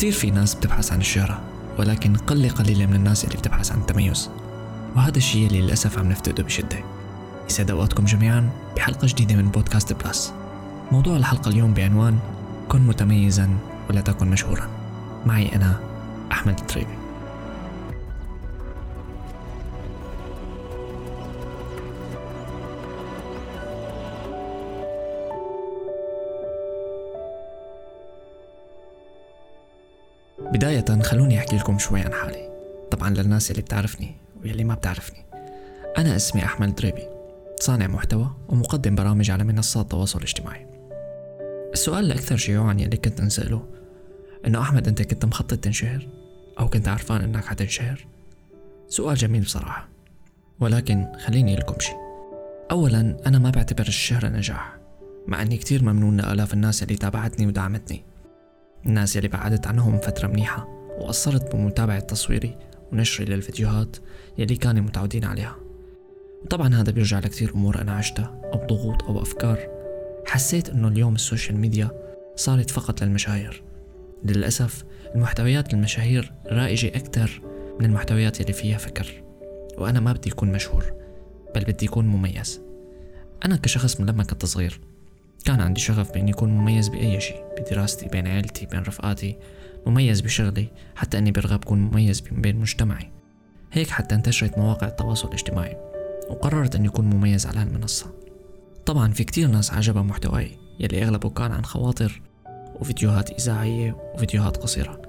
كتير في ناس بتبحث عن الشهرة ولكن قلة قليلة من الناس اللي بتبحث عن التميز. وهذا الشيء اللي للأسف عم نفتقده بشدة. يسعد أوقاتكم جميعا بحلقة جديدة من بودكاست بلاس موضوع الحلقة اليوم بعنوان كن متميزا ولا تكن مشهورا معي أنا أحمد التريبي بداية خلوني أحكي لكم شوي عن حالي. طبعا للناس اللي بتعرفني واللي ما بتعرفني. أنا اسمي أحمد دريبي صانع محتوى ومقدم برامج على منصات التواصل الاجتماعي السؤال الأكثر شيوعا يلي كنت أنسأله إنه أحمد أنت كنت مخطط تنشهر؟ أو كنت عرفان إنك حتنشهر؟ سؤال جميل بصراحة ولكن خليني لكم شي أولا أنا ما بعتبر الشهرة نجاح مع أني كتير ممنون لآلاف الناس اللي تابعتني ودعمتني. الناس يلي بعدت عنهم فترة منيحة وقصرت بمتابعة تصويري ونشري للفيديوهات يلي كانوا متعودين عليها. وطبعا هذا بيرجع لكتير أمور أنا عشتها أو ضغوط أو أفكار. حسيت أنه اليوم ال social media صارت فقط للمشاهير. للأسف المحتويات للمشاهير رائجة أكثر من المحتويات يلي فيها فكر. وأنا ما بدي أكون مشهور بل بدي أكون مميز. أنا كشخص من لما كنت صغير كان عندي شغف بإني أكون مميز بأي شيء بدراستي بين عيلتي بين رفقاتي. مميز بشغلي حتى أني برغب أكون مميز بين مجتمعي. هيك حتى انتشرت مواقع التواصل الاجتماعي وقررت أني أكون مميز على هالمنصة. طبعا في كتير ناس عجبها محتواي يلي أغلبه كان عن خواطر وفيديوهات إذاعية وفيديوهات قصيرة.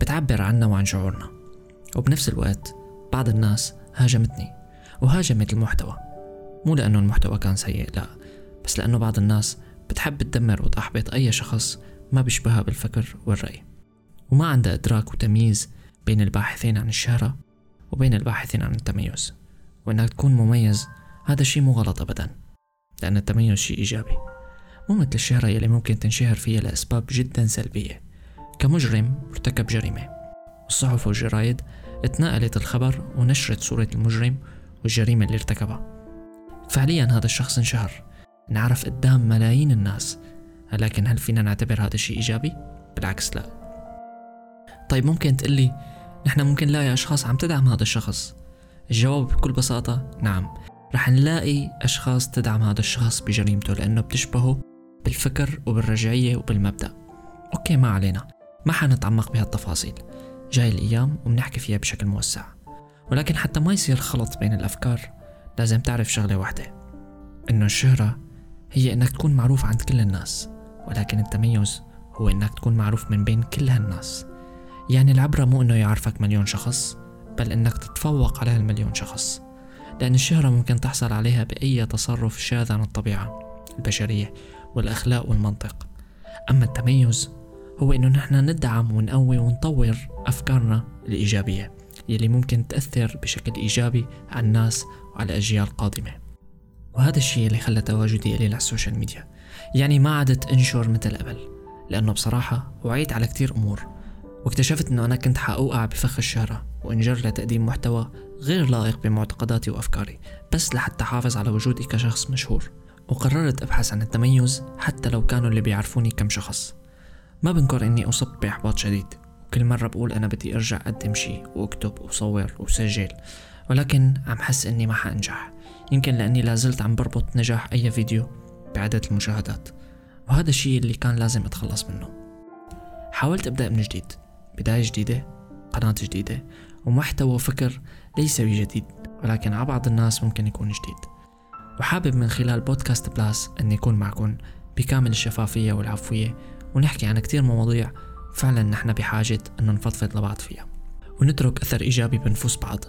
بتعبر عنا وعن شعورنا. وبنفس الوقت بعض الناس هاجمتني وهاجمت المحتوى. مو لأنه المحتوى كان سيء لا. بس لأنه بعض الناس بتحب تدمر وتحبط أي شخص ما بيشبهها بالفكر والرأي. وما عندها إدراك وتمييز بين الباحثين عن الشهرة وبين الباحثين عن التميز. وإنك تكون مميز هذا الشيء مو غلط أبدا لأن التميز شيء إيجابي. مو مثل الشهرة يلي ممكن تنشهر فيها لأسباب جدا سلبية كمجرم ارتكب جريمة. والصحف والجرايد اتنقلت الخبر ونشرت صورة المجرم والجريمة اللي ارتكبها. فعليا هذا الشخص انشهر نعرف قدام ملايين الناس. لكن هل فينا نعتبر هذا الشيء إيجابي؟ بالعكس لا. طيب ممكن تقلي نحن ممكن نلاقي أشخاص عم تدعم هذا الشخص؟ الجواب بكل بساطة نعم. رح نلاقي أشخاص تدعم هذا الشخص بجريمته لأنه بتشبهه بالفكر وبالرجعية وبالمبدأ. أوكي ما علينا. ما حنتعمق بهالتفاصيل. جاي الأيام وبنحكي فيها بشكل موسع. ولكن حتى ما يصير خلط بين الأفكار لازم تعرف شغلة واحدة. إنه الشهرة هي إنك تكون معروف عند كل الناس ولكن التميز هو إنك تكون معروف من بين كل هالناس. يعني العبرة مو إنه يعرفك مليون شخص بل إنك تتفوق على هالمليون شخص. لأن الشهرة ممكن تحصل عليها بأي تصرف شاذ عن الطبيعة البشرية والأخلاق والمنطق. أما التميز هو إنه نحن ندعم ونقوي ونطور أفكارنا الإيجابية يلي ممكن تأثر بشكل إيجابي على الناس وعلى أجيال قادمة وهذا الشيء اللي خلى تواجدي قليل على ال social media. يعني ما عدت انشر مثل قبل لأنه بصراحة وعيت على كتير أمور واكتشفت أنه أنا كنت حأوقع بفخ الشهرة وإنجر لتقديم محتوى غير لائق بمعتقداتي وأفكاري بس لحتى أحافظ على وجودي كشخص مشهور. وقررت أبحث عن التميز حتى لو كانوا اللي بيعرفوني كم شخص. ما بنكر إني أصبت بإحباط شديد وكل مرة بقول أنا بدي أرجع أقدم شي وأكتب وصور وسجل ولكن عم حس إني ما حأنجح. يمكن لأني لازلت عم بربط نجاح أي فيديو بعدد المشاهدات وهذا الشيء اللي كان لازم أتخلص منه. حاولت أبدأ من جديد بداية جديدة قناة جديدة ومحتوى وفكر ليس بجديد ولكن على بعض الناس ممكن يكون جديد. وحابب من خلال بودكاست بلاس أن يكون معكم بكامل الشفافية والعفوية ونحكي عن كتير مواضيع فعلا نحن بحاجة أنه نفضفض لبعض فيها. ونترك أثر إيجابي بنفوس بعض.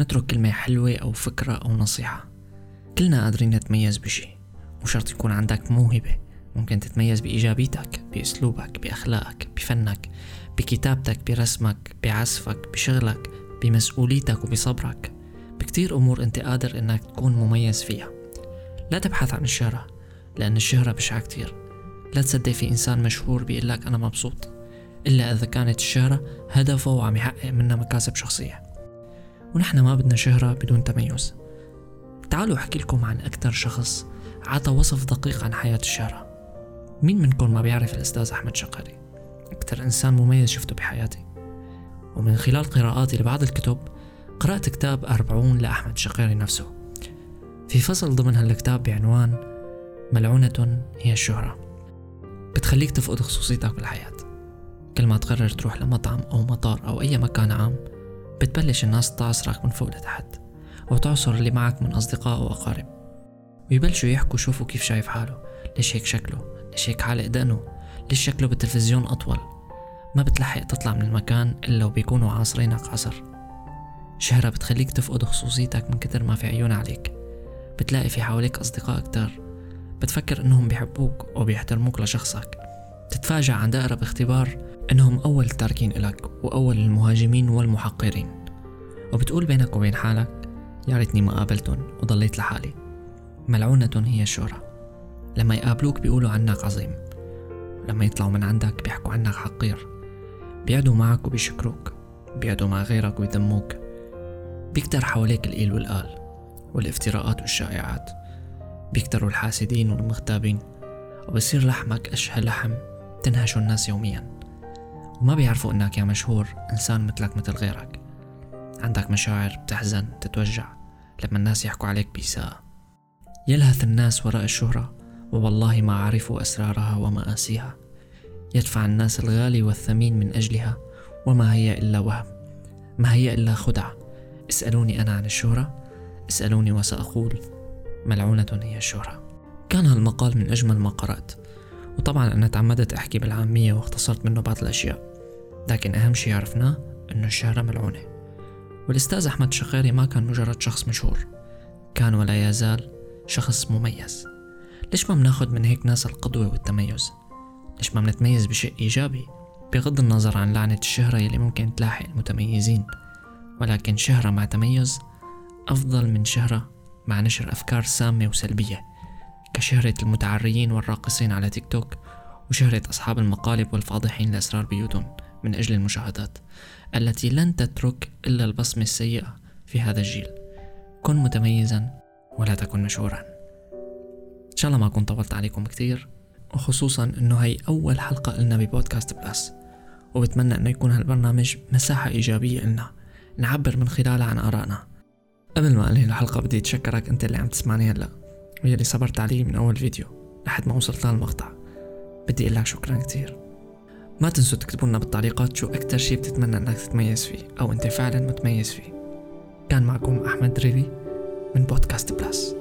نترك كلمة حلوة أو فكرة أو نصيحة. كلنا قادرين نتميز بشي. مو شرط يكون عندك موهبة. ممكن تتميز بإيجابيتك بأسلوبك بأخلاقك بفنك بكتابتك برسمك بعزفك بشغلك بمسؤوليتك وبصبرك. بكتير أمور أنت قادر أنك تكون مميز فيها. لا تبحث عن الشهرة لأن الشهرة بشعة كتير. لا تصدق في إنسان مشهور بيقلك أنا مبسوط. إلا إذا كانت الشهرة هدفه وعم يحقق منها مكاسب شخصية. ونحن ما بدنا شهرة بدون تميز. تعالوا أحكي لكم عن أكثر شخص عطى وصف دقيق عن حياة الشهرة. مين منكم ما بيعرف الأستاذ أحمد شقري؟ أكثر إنسان مميز شفته بحياتي. ومن خلال قراءاتي لبعض الكتب قرأت كتاب أربعون لأحمد الشقيري نفسه. في فصل ضمن هالكتاب بعنوان ملعونة هي الشهرة بتخليك تفقد خصوصيتك بالحياة. كل ما تقرر تروح لمطعم أو مطار أو أي مكان عام بتبلش الناس تعصرك من فوق لتحت وتعصر اللي معك من أصدقاء وأقارب ويبلشوا يحكوا شوفوا كيف شايف حاله ليش هيك شكله ليش هيك حالق دقنه ليش شكله بالتلفزيون أطول. ما بتلحق تطلع من المكان إلا وبيكونوا عاصرينك عصر شهرة بتخليك تفقد خصوصيتك من كتر ما في عيون عليك. بتلاقي في حواليك أصدقاء كتار بتفكر إنهم بيحبوك وبيحترموك لشخصك. تتفاجأ عند أقرب اختبار إنهم أول التاركين إلك وأول المهاجمين والمحقرين. وبتقول بينك وبين حالك يا ريتني ما قابلتهم وضليت لحالي. ملعونة هي الشهرة لما يقابلوك بيقولوا عنك عظيم. لما يطلعوا من عندك بيحكوا عنك حقير. بيقعدوا معك وبيشكروك. بيقعدوا مع غيرك ويذموك بيكتر حواليك القيل والقال والافتراءات والشائعات. بيكتروا الحاسدين والمغتابين. وبصير لحمك أشهى لحم تنهشه الناس يوميا. وما بيعرفوا إنك يا مشهور إنسان مثلك مثل غيرك. عندك مشاعر بتحزن تتوجع لما الناس يحكوا عليك بإساءة يلهث الناس وراء الشهرة ووالله ما عرفوا أسرارها ومآسيها. يدفع الناس الغالي والثمين من أجلها وما هي إلا وهم. ما هي إلا خدعة اسألوني أنا عن الشهرة اسألوني وسأقول ملعونة هي الشهرة. كان هالمقال من أجمل ما قرأت. وطبعا أنا تعمدت أحكي بالعامية واختصرت منه بعض الأشياء. لكن أهم شي عرفناه إنه الشهرة ملعونة. والأستاذ أحمد شقيري ما كان مجرد شخص مشهور. كان ولا يزال شخص مميز. ليش ما بناخد من هيك ناس القدوة والتميز؟ ليش ما بنتميز بشيء إيجابي؟ بغض النظر عن لعنة الشهرة يلي ممكن تلاحق المتميزين. ولكن شهرة مع تميز أفضل من شهرة مع نشر أفكار سامة وسلبية. كشهرة المتعريين والراقصين على تيك توك وشهرة أصحاب المقالب والفاضحين لأسرار بيوتهم من أجل المشاهدات التي لن تترك إلا البصمة السيئة في هذا الجيل. كن متميزا ولا تكن مشهورا. إن شاء الله ما أكون طولت عليكم كتير وخصوصا أنه هي أول حلقة لنا ببودكاست بلس وبتمنى أنه يكون هالبرنامج مساحة إيجابية لنا. نعبر من خلالها عن آرائنا. قبل ما أنهي الحلقة بدي أتشكرك أنت اللي عم تسمعني هلأ. واللي صبرت علي من أول فيديو لحد ما وصلت للمقطع بدي أقول لك شكرا كتير. ما تنسوا تكتبوا لنا بالتعليقات شو أكتر شي بتتمنى أنك تتميز فيه أو أنت فعلا متميز فيه. كان معكم أحمد دريبي من بودكاست بلس.